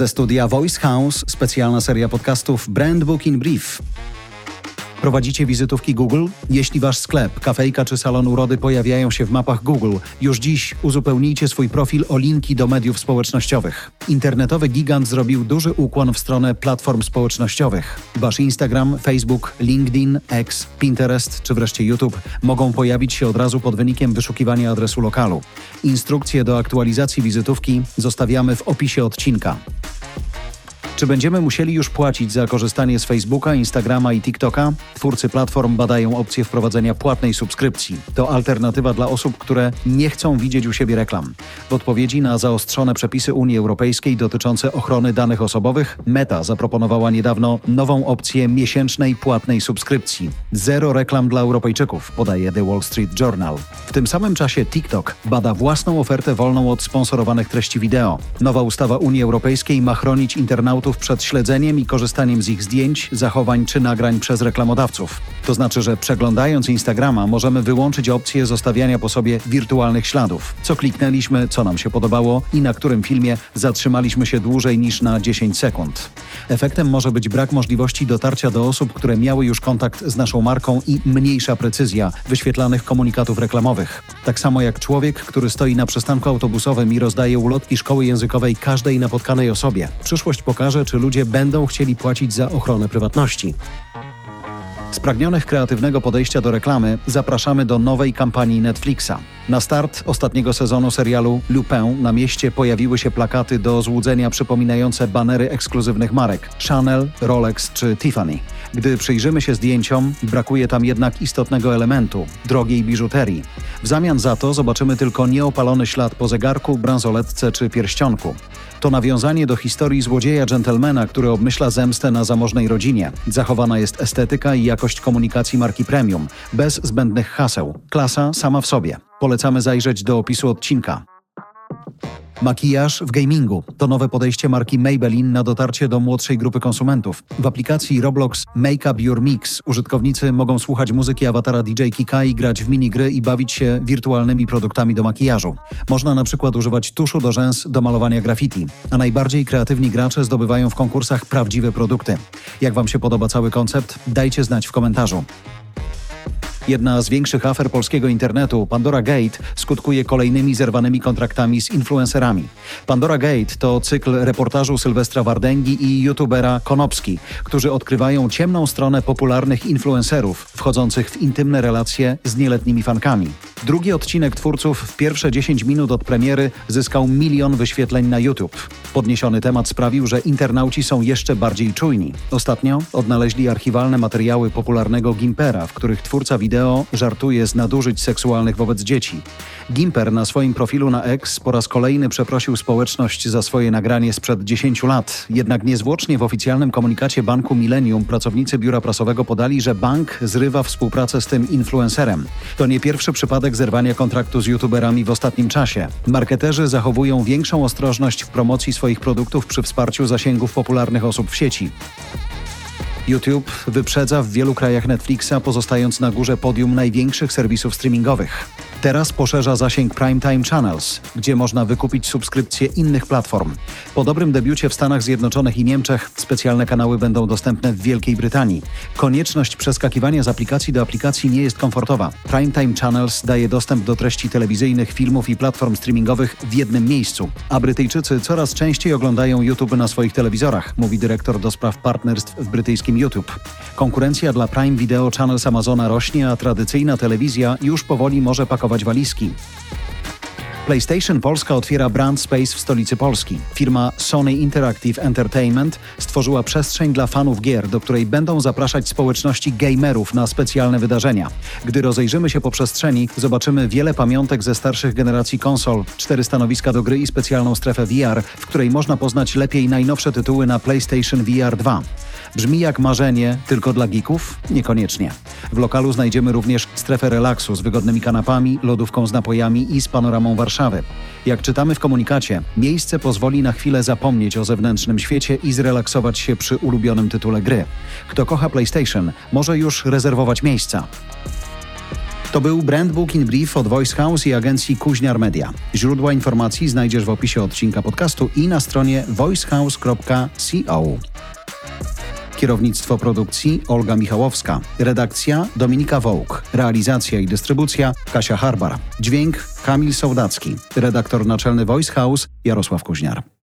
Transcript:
Ze studia Voice House specjalna seria podcastów Brand Book in Brief. Prowadzicie wizytówki Google? Jeśli wasz sklep, kafejka czy salon urody pojawiają się w mapach Google, już dziś uzupełnijcie swój profil o linki do mediów społecznościowych. Internetowy gigant zrobił duży ukłon w stronę platform społecznościowych. Wasz Instagram, Facebook, LinkedIn, X, Pinterest czy wreszcie YouTube mogą pojawić się od razu pod wynikiem wyszukiwania adresu lokalu. Instrukcje do aktualizacji wizytówki zostawiamy w opisie odcinka. Czy będziemy musieli już płacić za korzystanie z Facebooka, Instagrama i TikToka? Twórcy platform badają opcję wprowadzenia płatnej subskrypcji. To alternatywa dla osób, które nie chcą widzieć u siebie reklam. W odpowiedzi na zaostrzone przepisy Unii Europejskiej dotyczące ochrony danych osobowych, Meta zaproponowała niedawno nową opcję miesięcznej płatnej subskrypcji. Zero reklam dla Europejczyków, podaje The Wall Street Journal. W tym samym czasie TikTok bada własną ofertę wolną od sponsorowanych treści wideo. Nowa ustawa Unii Europejskiej ma chronić internautów przed śledzeniem i korzystaniem z ich zdjęć, zachowań czy nagrań przez reklamodawców. To znaczy, że przeglądając Instagrama możemy wyłączyć opcję zostawiania po sobie wirtualnych śladów. Co kliknęliśmy, co nam się podobało i na którym filmie zatrzymaliśmy się dłużej niż na 10 sekund. Efektem może być brak możliwości dotarcia do osób, które miały już kontakt z naszą marką i mniejsza precyzja wyświetlanych komunikatów reklamowych. Tak samo jak człowiek, który stoi na przystanku autobusowym i rozdaje ulotki szkoły językowej każdej napotkanej osobie. Przyszłość pokaże, czy ludzie będą chcieli płacić za ochronę prywatności. Spragnionych kreatywnego podejścia do reklamy zapraszamy do nowej kampanii Netflixa. Na start ostatniego sezonu serialu Lupin na mieście pojawiły się plakaty do złudzenia przypominające banery ekskluzywnych marek Chanel, Rolex czy Tiffany. Gdy przyjrzymy się zdjęciom, brakuje tam jednak istotnego elementu drogiej biżuterii. W zamian za to zobaczymy tylko nieopalony ślad po zegarku, bransoletce czy pierścionku. To nawiązanie do historii złodzieja dżentelmena, który obmyśla zemstę na zamożnej rodzinie. Zachowana jest estetyka i jakość komunikacji marki premium, bez zbędnych haseł. Klasa sama w sobie. Polecamy zajrzeć do opisu odcinka. Makijaż w gamingu to nowe podejście marki Maybelline na dotarcie do młodszej grupy konsumentów. W aplikacji Roblox Make Up Your Mix użytkownicy mogą słuchać muzyki awatara DJ Kikai, grać w minigry i bawić się wirtualnymi produktami do makijażu. Można na przykład używać tuszu do rzęs do malowania graffiti, a najbardziej kreatywni gracze zdobywają w konkursach prawdziwe produkty. Jak Wam się podoba cały koncept? Dajcie znać w komentarzu. Jedna z większych afer polskiego internetu, Pandora Gate, skutkuje kolejnymi zerwanymi kontraktami z influencerami. Pandora Gate to cykl reportażu Sylwestra Wardęgi i youtubera Konopski, którzy odkrywają ciemną stronę popularnych influencerów wchodzących w intymne relacje z nieletnimi fankami. Drugi odcinek twórców w pierwsze 10 minut od premiery zyskał milion wyświetleń na YouTube. Podniesiony temat sprawił, że internauci są jeszcze bardziej czujni. Ostatnio odnaleźli archiwalne materiały popularnego Gimpera, w których twórca wideo żartuje z nadużyć seksualnych wobec dzieci. Gimper na swoim profilu na X po raz kolejny przeprosił społeczność za swoje nagranie sprzed 10 lat. Jednak niezwłocznie w oficjalnym komunikacie banku Millennium pracownicy biura prasowego podali, że bank zrywa współpracę z tym influencerem. To nie pierwszy przypadek zerwania kontraktu z youtuberami w ostatnim czasie. Marketerzy zachowują większą ostrożność w promocji swoich produktów przy wsparciu zasięgów popularnych osób w sieci. YouTube wyprzedza w wielu krajach Netflixa, pozostając na górze podium największych serwisów streamingowych. Teraz poszerza zasięg Primetime Channels, gdzie można wykupić subskrypcje innych platform. Po dobrym debiucie w Stanach Zjednoczonych i Niemczech specjalne kanały będą dostępne w Wielkiej Brytanii. Konieczność przeskakiwania z aplikacji do aplikacji nie jest komfortowa. Primetime Channels daje dostęp do treści telewizyjnych, filmów i platform streamingowych w jednym miejscu, a Brytyjczycy coraz częściej oglądają YouTube na swoich telewizorach, mówi dyrektor do spraw partnerstw w brytyjskim YouTube. Konkurencja dla Prime Video Channels Amazona rośnie, a tradycyjna telewizja już powoli może pakować pakować walizki. PlayStation Polska otwiera Brand Space w stolicy Polski. Firma Sony Interactive Entertainment stworzyła przestrzeń dla fanów gier, do której będą zapraszać społeczności gamerów na specjalne wydarzenia. Gdy rozejrzymy się po przestrzeni, zobaczymy wiele pamiątek ze starszych generacji konsol, cztery stanowiska do gry i specjalną strefę VR, w której można poznać lepiej najnowsze tytuły na PlayStation VR 2. Brzmi jak marzenie tylko dla geeków? Niekoniecznie. W lokalu znajdziemy również strefę relaksu z wygodnymi kanapami, lodówką z napojami i z panoramą Warszawy. Jak czytamy w komunikacie, miejsce pozwoli na chwilę zapomnieć o zewnętrznym świecie i zrelaksować się przy ulubionym tytule gry. Kto kocha PlayStation, może już rezerwować miejsca. To był Brand Book in Brief od Voice House i agencji Kuźniar Media. Źródła informacji znajdziesz w opisie odcinka podcastu i na stronie voicehouse.co. Kierownictwo produkcji Olga Michałowska. Redakcja Dominika Wołk. Realizacja i dystrybucja Kasia Harbar. Dźwięk Kamil Sołdacki. Redaktor naczelny Voice House Jarosław Kuźniar.